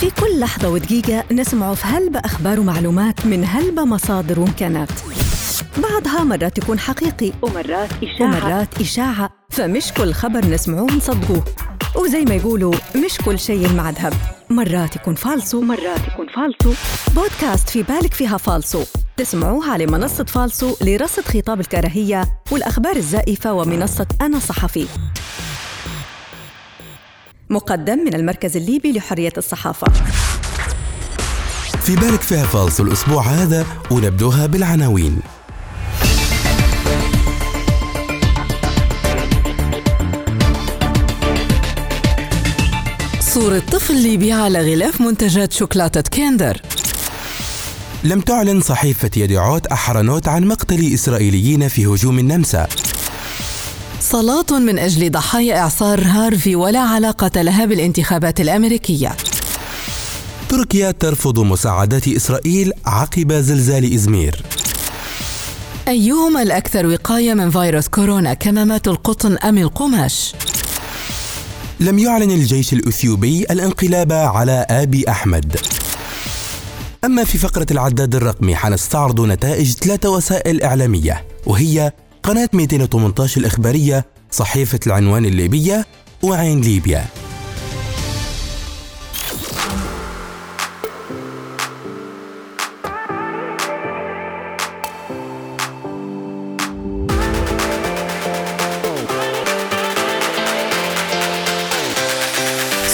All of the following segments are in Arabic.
في كل لحظة ودقيقة نسمع في هلبة أخبار ومعلومات من هلبة مصادر وإمكانات. بعضها مرات يكون حقيقي ومرات إشاعة. ومرات إشاعة. فمش كل خبر نسمعوه نصدقوه وزي ما يقولوا مش كل شيء مع ذهب مرات يكون فالصو. ومرات يكون فالصو. بودكاست في بالك فيها فالصو. تسمعوه على منصة فالصو لرصد خطاب الكراهية والأخبار الزائفة ومنصة أنا صحفي. مقدم من المركز الليبي لحرية الصحافة. في بالك فيها فالص الأسبوع هذا ونبدوها بالعناوين. صورة طفل ليبي على غلاف منتجات شوكولاتة كندر لم تعلن صحيفة يديعوت أحرنوت عن مقتل إسرائيليين في هجوم النمسا. صلاة من أجل ضحايا إعصار هارفي ولا علاقة لها بالانتخابات الأمريكية. تركيا ترفض مساعدات إسرائيل عقب زلزال إزمير. أيهما الأكثر وقاية من فيروس كورونا كمامات القطن أم القماش؟ لم يعلن الجيش الأثيوبي الانقلاب على آبي أحمد. أما في فقرة العداد الرقمي حنستعرض نتائج ثلاثة وسائل إعلامية وهي قناة 218 الإخبارية صحيفة العنوان الليبية وعين ليبيا.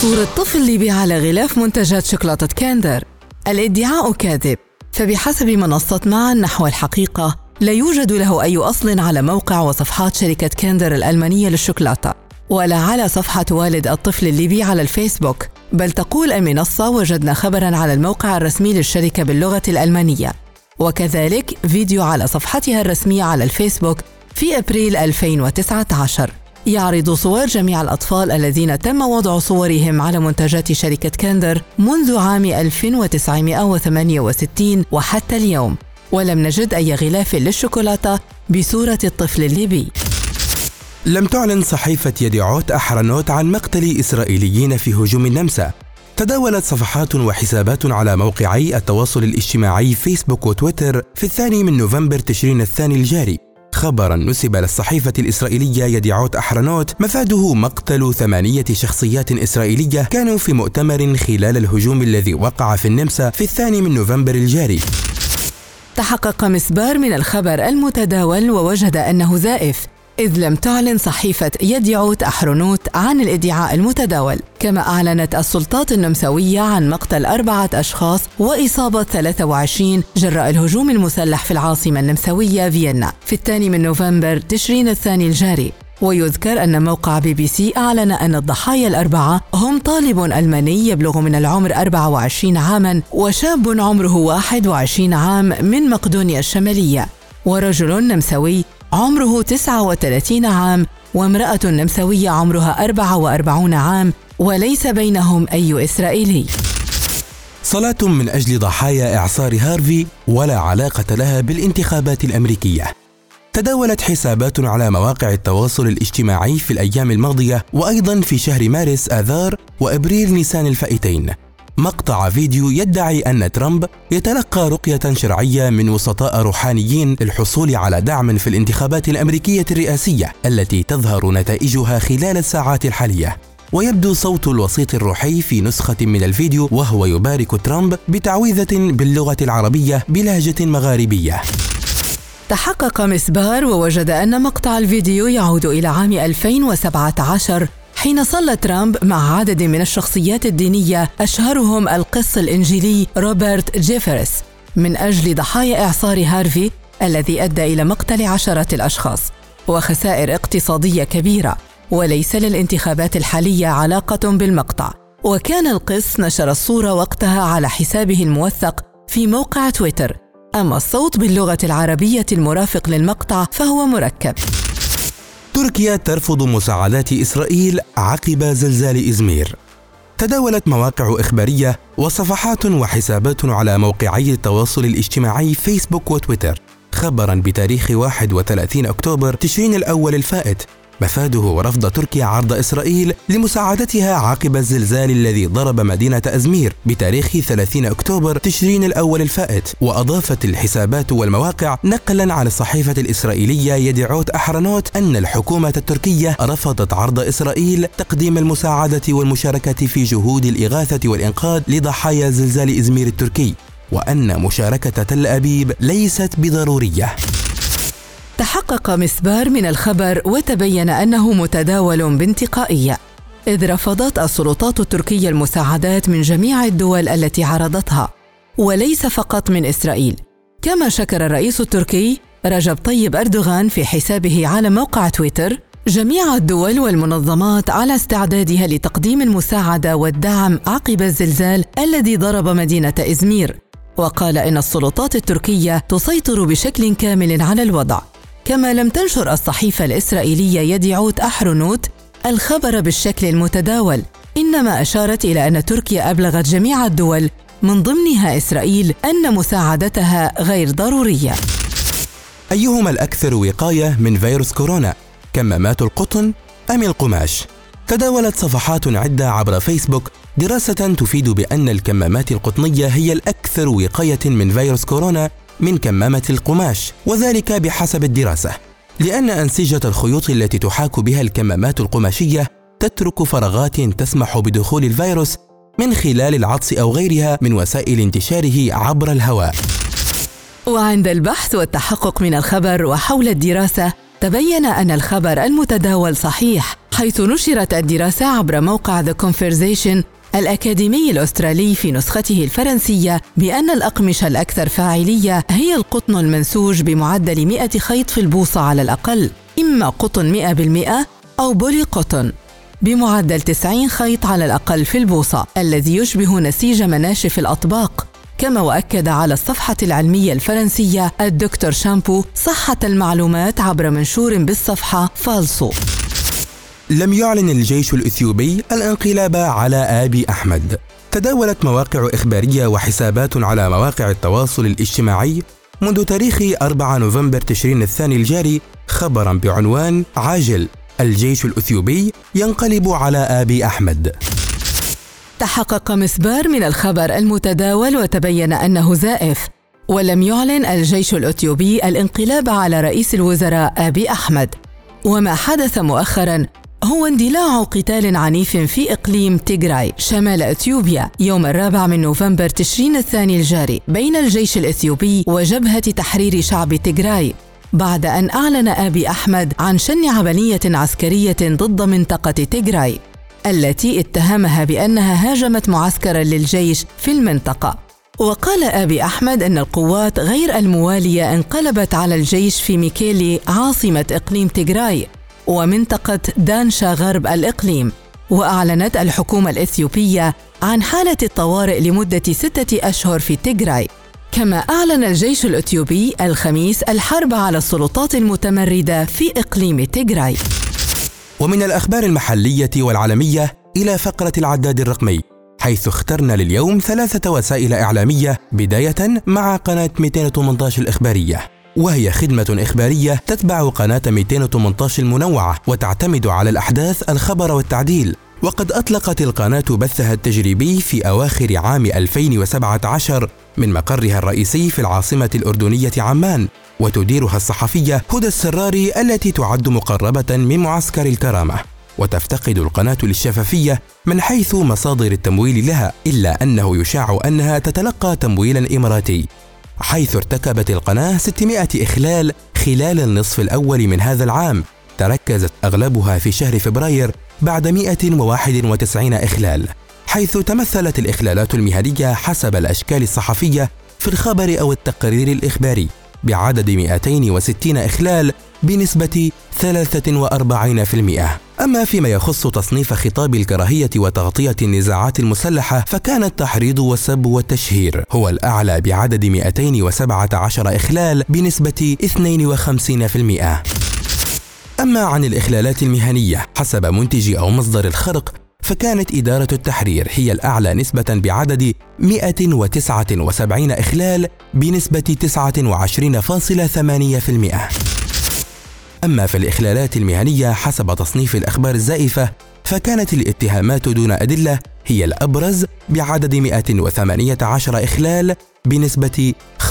صورة طفل ليبي على غلاف منتجات شوكولاتة كندر الادعاء كاذب. فبحسب منصة معا نحو الحقيقة لا يوجد له أي أصل على موقع وصفحات شركة كندر الألمانية للشوكولاتة ولا على صفحة والد الطفل الليبي على الفيسبوك. بل تقول المنصة وجدنا خبرا على الموقع الرسمي للشركة باللغة الألمانية. وكذلك فيديو على صفحتها الرسمية على الفيسبوك في أبريل 2019 يعرض صور جميع الأطفال الذين تم وضع صورهم على منتجات شركة كندر منذ عام 1968 وحتى اليوم. ولم نجد أي غلاف للشوكولاتة بصورة الطفل الليبي. لم تعلن صحيفة يديعوت أحرنوت عن مقتل إسرائيليين في هجوم النمسا. تداولت صفحات وحسابات على موقعي التواصل الاجتماعي فيسبوك وتويتر في الثاني من نوفمبر تشرين الثاني الجاري. خبرا نسب للصحيفة الإسرائيلية يديعوت أحرنوت مفاده مقتل ثمانية شخصيات إسرائيلية كانوا في مؤتمر خلال الهجوم الذي وقع في النمسا في الثاني من نوفمبر الجاري. تحقق مسبار من الخبر المتداول ووجد أنه زائف إذ لم تعلن صحيفة يديعوت أحرنوت عن الإدعاء المتداول. كما أعلنت السلطات النمساوية عن مقتل أربعة أشخاص وإصابة 23 جراء الهجوم المسلح في العاصمة النمساوية فيينا في الثاني من نوفمبر تشرين الثاني الجاري. ويذكر أن موقع بي بي سي أعلن أن الضحايا الأربعة هم طالب ألماني يبلغ من العمر 24 عاماً وشاب عمره 21 عام من مقدونيا الشمالية ورجل نمساوي عمره 39 عام وامرأة نمساوية عمرها 44 عام وليس بينهم أي إسرائيلي. صلاة من أجل ضحايا إعصار هارفي ولا علاقة لها بالانتخابات الأمريكية. تداولت حسابات على مواقع التواصل الاجتماعي في الأيام الماضية وأيضا في شهر مارس آذار وأبريل نيسان الفائتين. مقطع فيديو يدعي أن ترامب يتلقى رقية شرعية من وسطاء روحانيين للحصول على دعم في الانتخابات الأمريكية الرئاسية التي تظهر نتائجها خلال الساعات الحالية. ويبدو صوت الوسيط الروحي في نسخة من الفيديو وهو يبارك ترامب بتعويذة باللغة العربية بلهجة مغاربية. تحقق مسبار ووجد أن مقطع الفيديو يعود إلى عام 2017 حين صلى ترامب مع عدد من الشخصيات الدينية أشهرهم القس الإنجيلي روبرت جيفرس من أجل ضحايا إعصار هارفي الذي أدى إلى مقتل عشرة الأشخاص وخسائر اقتصادية كبيرة وليس للانتخابات الحالية علاقة بالمقطع. وكان القس نشر الصورة وقتها على حسابه الموثق في موقع تويتر. أما الصوت باللغة العربية المرافق للمقطع فهو مركب. تركيا ترفض مساعدات إسرائيل عقب زلزال إزمير. تداولت مواقع إخبارية وصفحات وحسابات على موقعي التواصل الاجتماعي فيسبوك وتويتر. خبرا بتاريخ 31 أكتوبر تشرين الأول الفائت. مفاده ورفض تركيا عرض إسرائيل لمساعدتها عقب الزلزال الذي ضرب مدينة أزمير بتاريخ 30 أكتوبر تشرين الأول الفائت وأضافت الحسابات والمواقع نقلا عن الصحيفة الإسرائيلية يدعوت أحرنوت أن الحكومة التركية رفضت عرض إسرائيل تقديم المساعدة والمشاركة في جهود الإغاثة والإنقاذ لضحايا زلزال إزمير التركي وأن مشاركة تل أبيب ليست بضرورية. تحقق مسبار من الخبر وتبين أنه متداول بانتقائيه إذ رفضت السلطات التركية المساعدات من جميع الدول التي عرضتها وليس فقط من إسرائيل. كما شكر الرئيس التركي رجب طيب أردوغان في حسابه على موقع تويتر جميع الدول والمنظمات على استعدادها لتقديم المساعدة والدعم عقب الزلزال الذي ضرب مدينة إزمير. وقال إن السلطات التركية تسيطر بشكل كامل على الوضع. كما لم تنشر الصحيفة الإسرائيلية يديعوت أحرنوت الخبر بالشكل المتداول إنما أشارت إلى أن تركيا أبلغت جميع الدول من ضمنها إسرائيل أن مساعدتها غير ضرورية أيهما الأكثر وقاية من فيروس كورونا؟ كمامات القطن أم القماش؟ تداولت صفحات عدة عبر فيسبوك دراسة تفيد بأن الكمامات القطنية هي الأكثر وقاية من فيروس كورونا من كمامة القماش وذلك بحسب الدراسة لأن أنسجة الخيوط التي تحاك بها الكمامات القماشية تترك فراغات تسمح بدخول الفيروس من خلال العطس أو غيرها من وسائل انتشاره عبر الهواء. وعند البحث والتحقق من الخبر وحول الدراسة تبين أن الخبر المتداول صحيح حيث نشرت الدراسة عبر موقع The Conversation الأكاديمي الأسترالي في نسخته الفرنسية بأن الأقمشة الأكثر فاعلية هي القطن المنسوج بمعدل 100 خيط في البوصة على الأقل إما قطن 100% أو بولي قطن بمعدل 90 خيط على الأقل في البوصة الذي يشبه نسيج مناشف الأطباق. كما وأكد على الصفحة العلمية الفرنسية الدكتور شامبو صحة المعلومات عبر منشور بالصفحة فالسو. لم يعلن الجيش الإثيوبي الانقلاب على آبي أحمد. تداولت مواقع إخبارية وحسابات على مواقع التواصل الاجتماعي منذ تاريخ 4 نوفمبر تشرين الثاني الجاري خبرا بعنوان عاجل. الجيش الأثيوبي ينقلب على آبي أحمد. تحقق مسبار من الخبر المتداول وتبين أنه زائف ولم يعلن الجيش الأثيوبي الانقلاب على رئيس الوزراء آبي أحمد. وما حدث مؤخرا هو اندلاع قتال عنيف في إقليم تيغراي شمال أثيوبيا يوم الرابع من نوفمبر تشرين الثاني الجاري بين الجيش الإثيوبي وجبهة تحرير شعب تيغراي. بعد أن أعلن آبي أحمد عن شن عملية عسكرية ضد منطقة تيغراي التي اتهمها بأنها هاجمت معسكرا للجيش في المنطقة. وقال آبي أحمد أن القوات غير الموالية انقلبت على الجيش في ميكيلي عاصمة إقليم تيغراي. ومنطقة دانشا غرب الإقليم وأعلنت الحكومة الإثيوبية عن حالة الطوارئ لمدة ستة أشهر في تيغراي. كما أعلن الجيش الإثيوبي الخميس الحرب على السلطات المتمردة في إقليم تيغراي. ومن الأخبار المحلية والعالمية إلى فقرة العداد الرقمي حيث اخترنا لليوم ثلاثة وسائل إعلامية بداية مع قناة 218 الإخبارية. وهي خدمة إخبارية تتبع قناة 218 المنوعة وتعتمد على الأحداث الخبر والتعديل. وقد أطلقت القناة بثها التجريبي في أواخر عام 2017 من مقرها الرئيسي في العاصمة الأردنية عمان. وتديرها الصحفية هدى السراري التي تعد مقربة من معسكر الكرامة. وتفتقد القناة للشفافية من حيث مصادر التمويل لها إلا أنه يشاع أنها تتلقى تمويلا إماراتي. حيث ارتكبت القناة 600 إخلال خلال النصف الأول من هذا العام. تركزت أغلبها في شهر فبراير بعد 191 إخلال حيث تمثلت الإخلالات المهنية حسب الأشكال الصحفية في الخبر أو التقرير الإخباري. بعدد 260 إخلال بنسبة 43% أما فيما يخص تصنيف خطاب الكراهية وتغطية النزاعات المسلحة فكان التحريض والسب والتشهير هو الأعلى بعدد 217 إخلال بنسبة 52% أما عن الإخلالات المهنية حسب منتج أو مصدر الخرق فكانت إدارة التحرير هي الأعلى نسبة بعدد 179 إخلال بنسبة 29.8% أما في الإخلالات المهنية حسب تصنيف الأخبار الزائفة فكانت الاتهامات دون أدلة هي الأبرز بعدد 118 إخلال بنسبة 65%.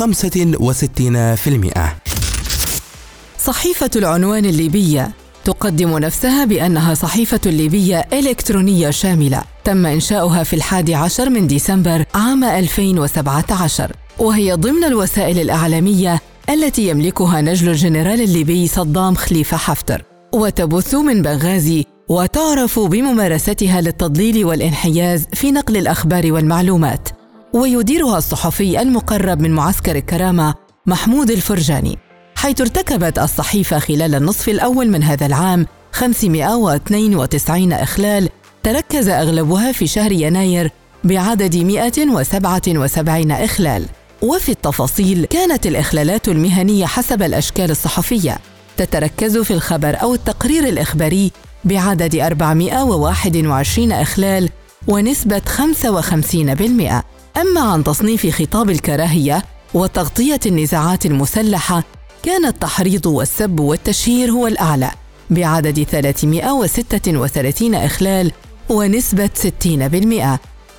صحيفة العنوان الليبية تقدم نفسها بأنها صحيفة ليبية إلكترونية شاملة. تم إنشاؤها في الحادي عشر من ديسمبر عام 2017 وهي ضمن الوسائل الإعلامية التي يملكها نجل الجنرال الليبي صدام خليفة حفتر. وتبث من بنغازي وتعرف بممارستها للتضليل والانحياز في نقل الأخبار والمعلومات. ويديرها الصحفي المقرب من معسكر الكرامة محمود الفرجاني. حيث ارتكبت الصحيفة خلال النصف الأول من هذا العام 592 إخلال تركز أغلبها في شهر يناير بعدد 177 إخلال. وفي التفاصيل كانت الإخلالات المهنية حسب الأشكال الصحفية تتركز في الخبر أو التقرير الإخباري بعدد 421 إخلال ونسبة 55% أما عن تصنيف خطاب الكراهية وتغطية النزاعات المسلحة كان التحريض والسب والتشهير هو الأعلى بعدد 336 إخلال ونسبة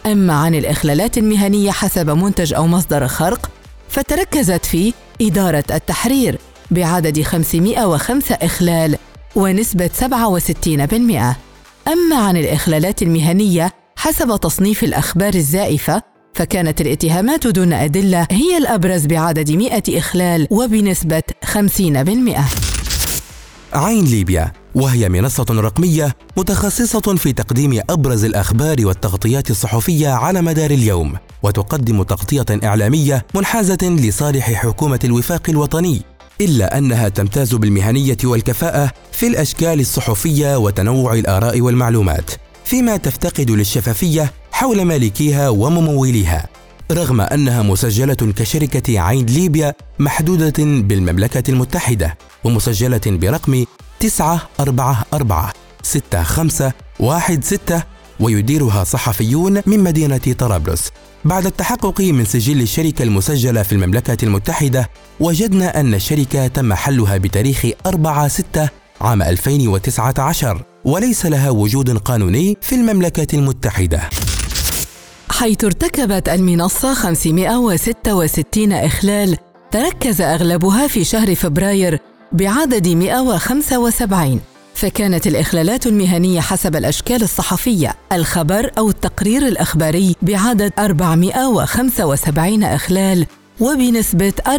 60% أما عن الإخلالات المهنية حسب منتج أو مصدر خرق فتركزت في إدارة التحرير بعدد 505 إخلال ونسبة 67% أما عن الإخلالات المهنية حسب تصنيف الأخبار الزائفة فكانت الاتهامات دون أدلة هي الأبرز بعدد 100 إخلال وبنسبة 50%. عين ليبيا وهي منصة رقمية متخصصة في تقديم أبرز الأخبار والتغطيات الصحفية على مدار اليوم، وتقدم تغطية إعلامية منحازة لصالح حكومة الوفاق الوطني، إلا أنها تمتاز بالمهنية والكفاءة في الأشكال الصحفية وتنوع الآراء والمعلومات، فيما تفتقد للشفافية حول مالكيها ومموليها رغم أنها مسجلة كشركة عين ليبيا محدودة بالمملكة المتحدة ومسجلة برقم 944 6516 ويديرها صحفيون من مدينة طرابلس. بعد التحقق من سجل الشركة المسجلة في المملكة المتحدة وجدنا أن الشركة تم حلها بتاريخ 4 6 عام 2019 وليس لها وجود قانوني في المملكة المتحدة. حيث ارتكبت المنصة 566 إخلال تركز أغلبها في شهر فبراير بعدد 175 فكانت الإخلالات المهنية حسب الأشكال الصحفية الخبر أو التقرير الأخباري بعدد 475 إخلال وبنسبة 84%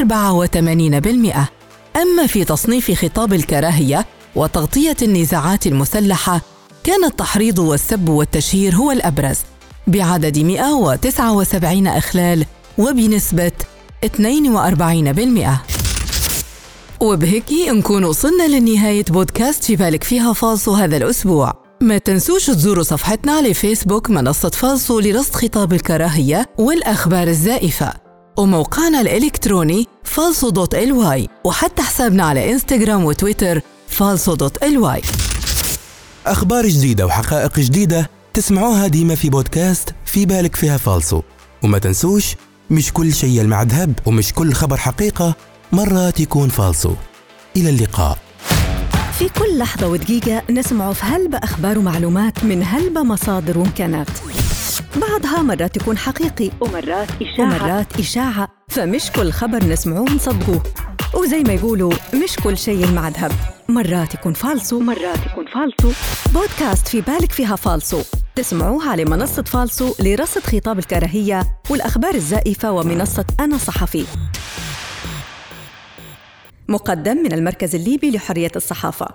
أما في تصنيف خطاب الكراهية وتغطية النزاعات المسلحة كان التحريض والسب والتشهير هو الأبرز. بعدد 179 إخلال وبنسبة 42% وبهيك نكون وصلنا لنهاية بودكاست في بالك فيها فالصو هذا الأسبوع. ما تنسوش تزوروا صفحتنا على فيسبوك منصة فالصو لرصد خطاب الكراهية والأخبار الزائفة. وموقعنا الإلكتروني فالصو dot LY. وحتى حسابنا على إنستغرام وتويتر فالصو dot LY. أخبار جديدة وحقائق جديدة تسمعوها ديما في بودكاست في بالك فيها فالصو وما تنسوش مش كل شيء المع ذهب ومش كل خبر حقيقة مرات يكون فالصو إلى اللقاء. في كل لحظة ودقيقة نسمع في هلبة أخبار ومعلومات من هلبة مصادر وإمكانات. بعضها مرات يكون حقيقي ومرات إشاعة. ومرات إشاعة. فمش كل خبر نسمعوه نصدقوه وزي ما يقولوا مش كل شيء مع ذهب مرات يكون فالصو. مرات يكون فالصو. بودكاست في بالك فيها فالصو. تسمعوها على منصة فالصو لرصد خطاب الكراهية والأخبار الزائفة ومنصة أنا صحفي. مقدم من المركز الليبي لحرية الصحافة.